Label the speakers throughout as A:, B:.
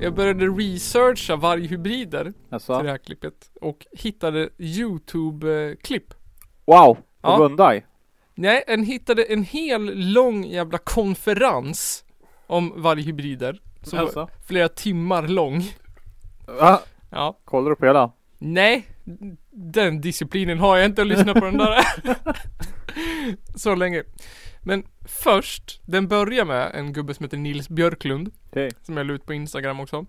A: Jag började researcha varghybrider
B: Alltså.
A: till det här klippet och hittade Youtube-klipp.
B: Wow! På
A: Ja.
B: Gundaj?
A: Nej, en hittade en hel lång jävla konferens om varghybrider. Som var
B: Alltså.
A: flera timmar lång.
B: Va?
A: Ja.
B: Kollar du på hela?
A: Nej, den disciplinen har jag inte att lyssna på den där så länge. Men först, den börjar med en gubbe som heter Nils Björklund.
B: Okej.
A: Som jag la ut på Instagram också.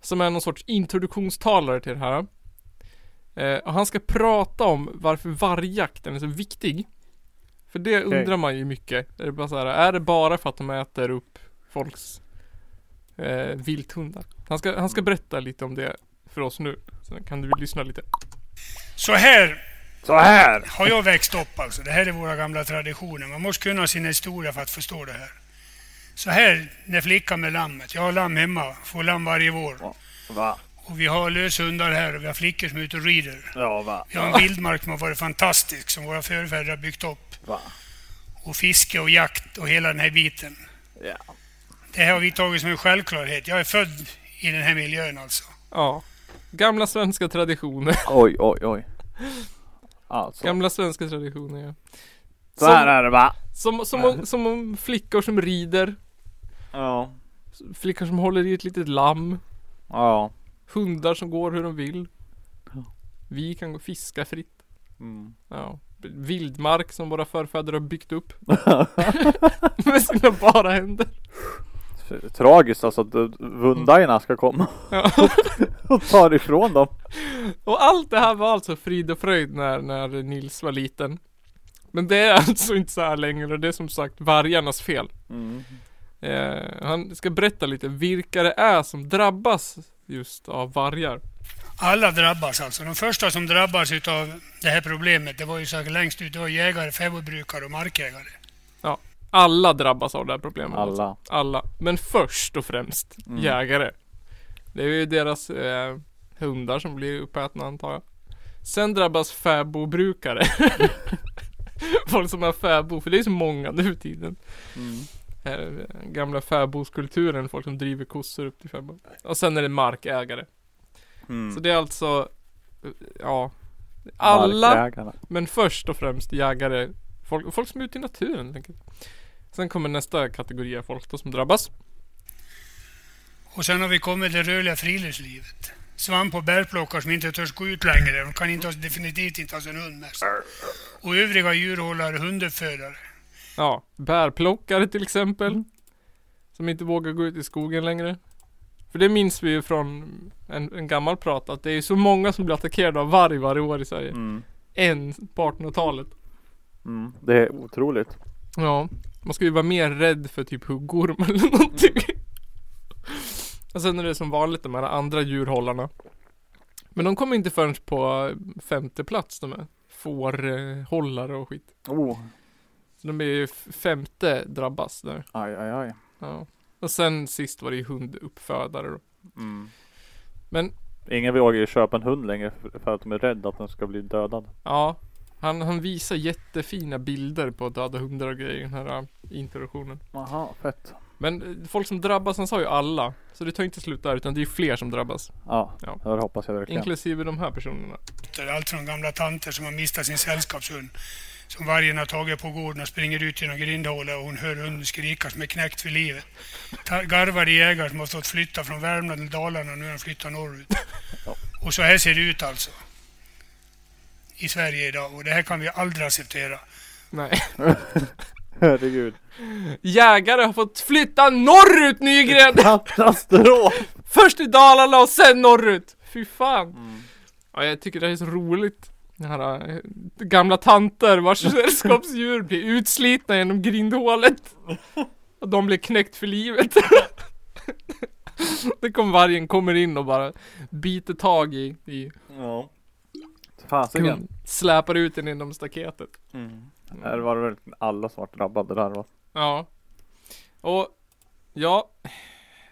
A: Som är någon sorts introduktionstalare till det här. Eh, och han ska prata om varför vargjakten är så viktig. För det
B: Okej.
A: undrar man ju mycket. Är det, bara så här, är det bara för att de äter upp folks eh, vilthundar? Han ska, han ska berätta lite om det för oss nu. Sen kan du lyssna lite.
C: Så här
B: Så här!
C: har jag växt upp alltså. Det här är våra gamla traditioner. Man måste kunna sin historia för att förstå det här. Så här när flickan med lammet. Jag har lamm hemma, får lamm varje vår.
B: Va?
C: Och vi har löshundar här och vi har flickor som är ute och rider.
B: Ja, va?
C: Vi har en vildmark som har varit fantastisk, som våra förfäder har byggt upp.
B: Va?
C: Och fiske och jakt och hela den här biten.
B: Ja.
C: Det här har vi tagit som en självklarhet. Jag är född i den här miljön alltså.
A: Ja. Gamla svenska traditioner.
B: Oj, oj, oj. Alltså.
A: Gamla svenska traditioner ja.
B: Så här är det va?
A: Som, som, om, som om flickor som rider.
B: Ja.
A: Flickor som håller i ett litet lamm.
B: Ja.
A: Hundar som går hur de vill. Vi kan gå fiska fritt.
B: Mm.
A: Ja. Vildmark som våra förfäder har byggt upp. Med sina bara händer.
B: Tragiskt alltså att Vundajerna ska komma
A: Ja.
B: och ta ifrån dem.
A: Och allt det här var alltså frid och fröjd när, när Nils var liten. Men det är alltså inte så här längre. Det är som sagt vargarnas fel.
B: Mm.
A: Eh, han ska berätta lite vilka det är som drabbas just av vargar.
C: Alla drabbas alltså. De första som drabbas utav det här problemet, det var ju säkert längst ut, det var jägare, fäbodbrukare och markägare.
A: Alla drabbas av det här problemet.
B: Alla.
A: Alla. Men först och främst
B: Mm.
A: jägare. Det är ju deras eh, hundar som blir uppätna antar jag. Sen drabbas fäbodbrukare. Folk som har fäbo, för det är så många nu för tiden.
B: Mm.
A: Eh, gamla fäbodskulturen, folk som driver kossor upp till fäbod. Och sen är det markägare.
B: Mm.
A: Så det är alltså, eh, ja. Alla,
B: Markägarna.
A: men först och främst jägare. Folk, folk som är ute i naturen helt enkelt. Sen kommer nästa kategori av folk då som drabbas.
C: Och sen har vi kommit till det rörliga friluftslivet. Svamp och bärplockare som inte törs gå ut längre. De kan inte, ha- definitivt inte ha sin hund med sig. Och övriga djurhållare, hunduppfödare.
A: Ja, bärplockare till exempel. Som inte vågar gå ut i skogen längre. För det minns vi ju från en, en gammal prat att det är så många som blir attackerade av varg varje år i Sverige.
B: Mm.
A: En på 1800-talet.
B: Mm. Det är otroligt.
A: Ja, man ska ju vara mer rädd för typ huggorm eller någonting. Och sen är det som vanligt de här andra djurhållarna. Men de kommer inte förrän på femte plats de här. Fårhållare och skit.
B: Oh.
A: Så de är ju femte drabbas där.
B: Aj, aj, aj.
A: Ja. Och sen sist var det ju hunduppfödare då.
B: Mm.
A: Men
B: Ingen vågar ju köpa en hund längre för- för att de är rädda att den ska bli dödad.
A: ja, han, han visar jättefina bilder på döda hundar och grejer i den här äh, introduktionen.
B: Jaha, fett.
A: Men eh, folk som drabbas, han sa ju alla. Så det tar inte slut där utan det är fler som drabbas.
B: Ja,
A: Ja.
B: det hoppas jag verkligen.
A: Inklusive de här personerna.
C: Allt från gamla tanter som har mistat sin sällskapshund. Som vargen har tagit på gården och springer ut genom grindhålet och hon hör hunden skrika som är knäckt för livet. Garvade jägare som har stått flytta från Värmland till Dalarna och nu har de flyttat norrut. Och så här ser det ut alltså. I Sverige idag och det här kan vi aldrig acceptera.
A: Nej.
B: Herregud.
A: Jägare har fått flytta norrut Nygren!
B: Katastrof!
A: Först i Dalarna och sen norrut! Fy fan! Ja, jag tycker det är så roligt. Det här, äh, gamla tanter vars sällskapsdjur blir utslitna genom grindhålet. Och de blir knäckt för livet. Det kommer vargen kommer in och bara biter tag i, i
B: Ja. Fasiken.
A: släpar ut den inom staketet.
B: Mm. Här var det väl alla som var drabbade där va?
A: Ja. Och ja,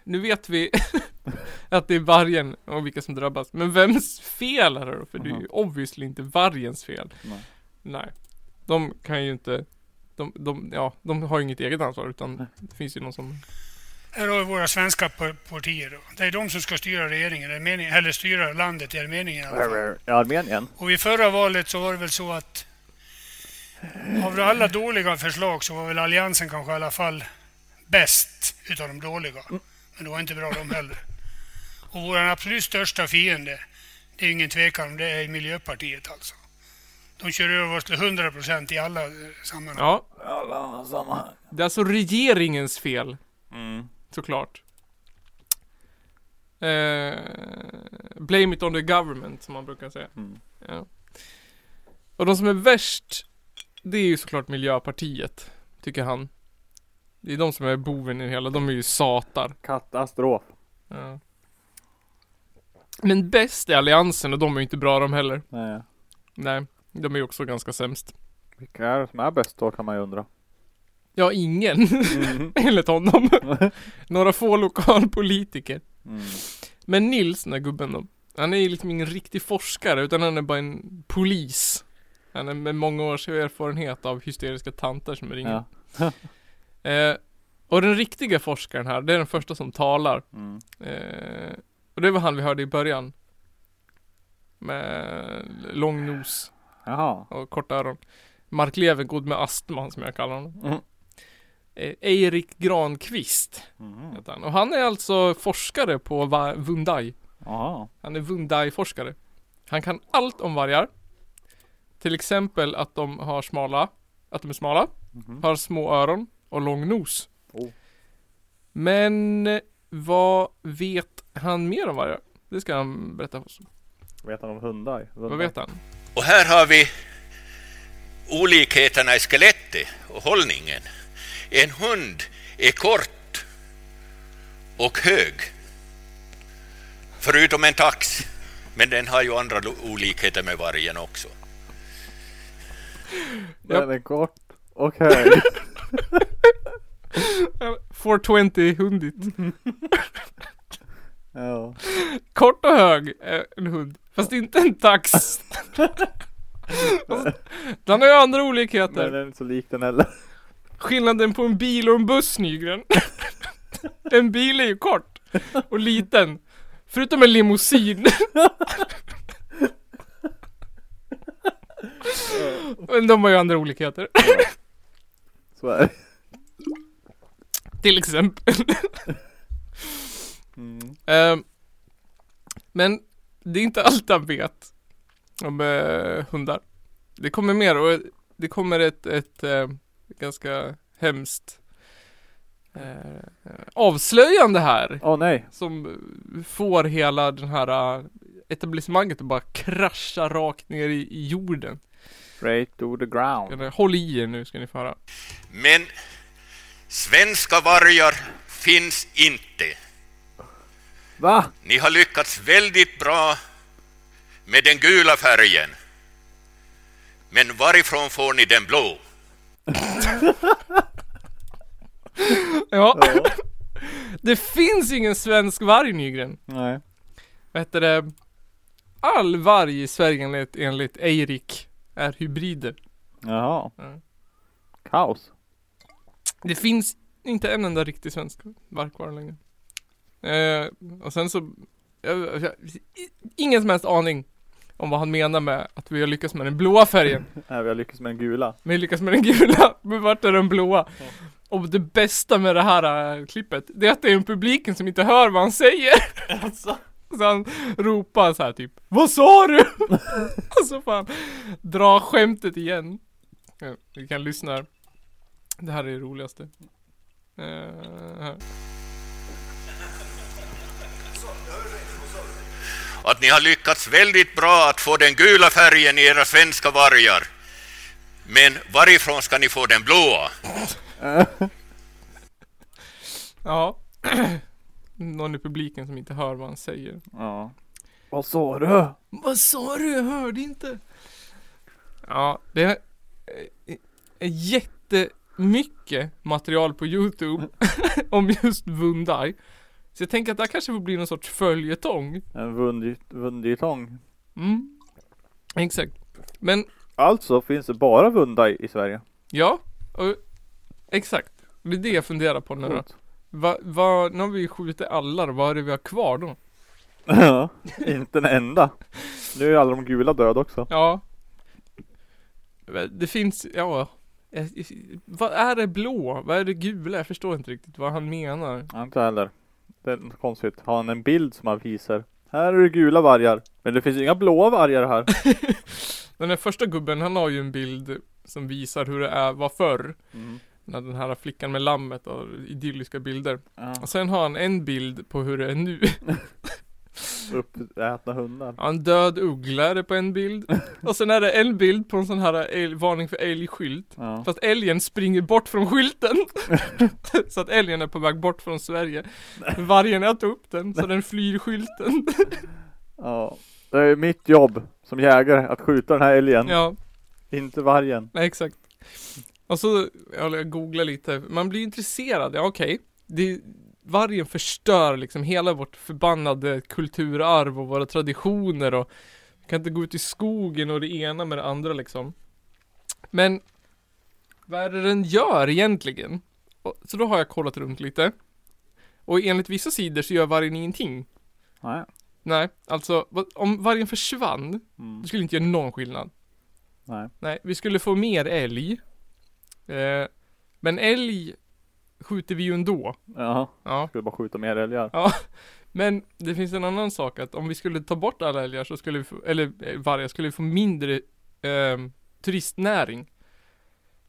A: nu vet vi Att det är vargen och vilka som drabbas. Men vems fel är det då? För det är ju
B: Mhm.
A: obviously inte vargens fel.
B: Nej.
A: Nej. De kan ju inte de, de, ja, de har ju inget eget ansvar utan det finns ju någon som
C: Här har vi våra svenska pa- partier. Då. Det är de som ska styra regeringen, eller styra landet, är det meningen i alla fall.
B: I Armenien?
C: Och vid förra valet så var det väl så att av alla dåliga förslag så var väl Alliansen kanske i alla fall bäst utav de dåliga. Men det var inte bra de heller. Och vår absolut största fiende, det är ingen tvekan om det, är Miljöpartiet alltså. De kör över oss till 100 procent i alla eh, sammanhang.
A: Ja,
B: Alla
A: det är alltså regeringens fel
B: Mm.
A: Såklart. Eh, blame it on the government som man brukar säga.
B: Mm.
A: Ja. Och de som är värst, det är ju såklart Miljöpartiet, tycker han. Det är de som är boven i det hela, de är ju satar.
B: Katastrof.
A: Ja. Men bäst är Alliansen och de är ju inte bra de heller.
B: Nej.
A: Nej, de är ju också ganska sämst.
B: Vilka är det som är bäst då kan man ju undra.
A: Ja, ingen.
B: Mm.
A: Enligt honom. Några få lokalpolitiker.
B: Mm.
A: Men Nils, den där gubben då. Han är ju liksom ingen riktig forskare utan han är bara en polis. Han är med många års erfarenhet av hysteriska tanter som ringer.
B: Ja.
A: Eh, och den riktiga forskaren här, det är den första som talar.
B: Mm.
A: Eh, och det var han vi hörde i början. Med lång nos
B: Jaha.
A: och korta öron. Mark Levengood med astma som jag kallar honom.
B: Mm.
A: Eh, Erik Granqvist
B: Mm.
A: heter han. Och han är alltså forskare på Vundai.
B: Jaha.
A: Han är Vundai-forskare. Han kan allt om vargar. Till exempel att de har smala, att de är smala,
B: Mhm.
A: har små öron och lång nos.
B: Oh.
A: Men eh, vad vet han mer om vargar? Det ska han berätta för oss.
B: Vet han om hundar?
A: Vad vet han?
D: Och här har vi olikheterna i skelettet och hållningen. En hund är kort och hög, förutom en tax. Men den har ju andra olikheter med vargen också.
B: Den är kort och hög.
A: 420 hundigt.
B: ja.
A: Kort och hög, eh, en hund. Fast inte en tax. Den har ju andra olikheter.
B: Men den är inte så lik den heller.
A: Skillnaden på en bil och en buss Nygren. en bil är ju kort och liten. Förutom en limousin. Men de har ju andra olikheter.
B: Så är det.
A: Till exempel.
B: Mm.
A: Ehm, men det är inte allt han vet om eh, hundar. Det kommer mer och det kommer ett, ett eh, ganska hemskt eh, avslöjande här.
B: Åh nej.
A: Som får hela den här eh, etablissemanget att bara krascha rakt ner i, i jorden.
B: Straight to the ground.
A: Håll i er nu ska ni få höra.
D: Men svenska vargar finns inte.
B: Va?
D: Ni har lyckats väldigt bra med den gula färgen. Men varifrån får ni den blå?
A: Ja,
B: Ja.
A: det finns ingen svensk varg Nygren.
B: nej.
A: Vad heter det? All varg i Sverige enligt, enligt Eirik är hybrider.
B: Jaha.
A: Ja.
B: Kaos.
A: Det finns inte en enda riktig svensk varg kvar längre. Eh, och sen så, jag, jag, ingen som helst aning om vad han menar med att vi har lyckats med den blåa färgen.
B: Nej, vi har lyckats med den gula.
A: Vi lyckas med den gula, men vart är den blåa? Och det bästa med det här äh, klippet, det är att det är en publiken som inte hör vad han säger. Så han ropar så här typ Vad sa du? Och så får han dra skämtet igen. Ja, vi kan lyssna här. Det här är det roligaste. Eh, här.
D: Att ni har lyckats väldigt bra att få den gula färgen i era svenska vargar. Men varifrån ska ni få den blåa?
A: Ja. Någon i publiken som inte hör vad han säger.
B: Ja. Vad sa du?
A: Vad sa du? Jag hörde inte. Ja, det är eh, är jättemycket material på Youtube om just Vundai. Så jag tänker att det här kanske får bli någon sorts följetong.
B: En vunditång.
A: Mm. Exakt. Men
B: Alltså finns det bara vunda i, Sverige.
A: ja, och, exakt. Det är det jag funderar på nu då.
B: Coolt.
A: Va, va, nu har vi skjutit alla då, vad är det vi har kvar då?
B: Ja, inte en enda. Nu är alla de gula döda också.
A: Ja. Det finns, ja. eh, Vad är det blå? Vad är det gula? Jag förstår inte riktigt vad han menar.
B: Inte heller. Det är konstigt. Har han en bild som han visar? Här är det gula vargar. Men det finns inga blåa vargar här.
A: Den här första gubben, han har ju en bild som visar hur det är, var förr.
B: Mm.
A: När den här flickan med lammet och idylliska bilder.
B: Ja.
A: Och sen har han en bild på hur det är nu.
B: Uppätna hundar.
A: Ja, En död uggla är det på en bild. Och sen är det en bild på en sån här älg, varning för älgskylt.
B: Ja.
A: Fast älgen springer bort från skylten. så att älgen är på väg bort från Sverige. Vargen äter upp den, så den flyr skylten.
B: ja. Det är mitt jobb som jägare att skjuta den här älgen.
A: ja,
B: Inte vargen.
A: nej, exakt. Och så, ja, jag googlar lite. Man blir intresserad, ja okej. Det, vargen förstör liksom hela vårt förbannade kulturarv och våra traditioner och vi kan inte gå ut i skogen och det ena med det andra liksom. Men vad är det den gör egentligen? Så då har jag kollat runt lite. Och enligt vissa sidor så gör vargen ingenting.
B: Nej.
A: Nej, alltså om vargen försvann,
B: Mm.
A: det skulle inte göra någon skillnad.
B: Nej.
A: Nej, vi skulle få mer älg. Eh, men älg skjuter vi ju ändå.
B: Jaha.
A: Ja.
B: Skulle bara skjuta mer älgar.
A: Ja. Men det finns en annan sak att om vi skulle ta bort alla älgar så skulle vi få, eller eh, vargar, skulle vi få mindre eh, turistnäring.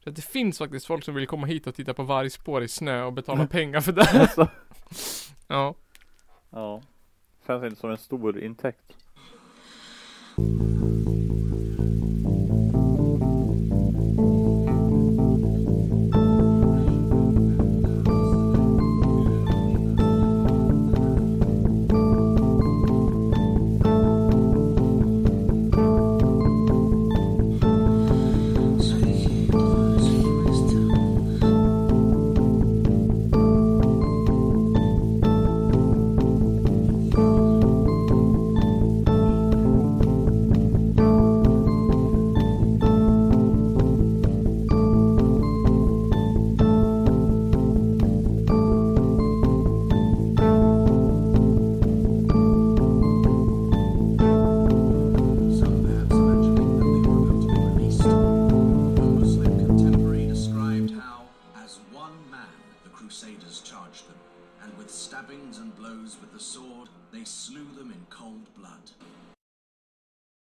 A: Så att det finns faktiskt folk som vill komma hit och titta på vargspår i snö och betala pengar för det.
B: Alltså.
A: Ja.
B: Ja. Känns inte som en stor intäkt.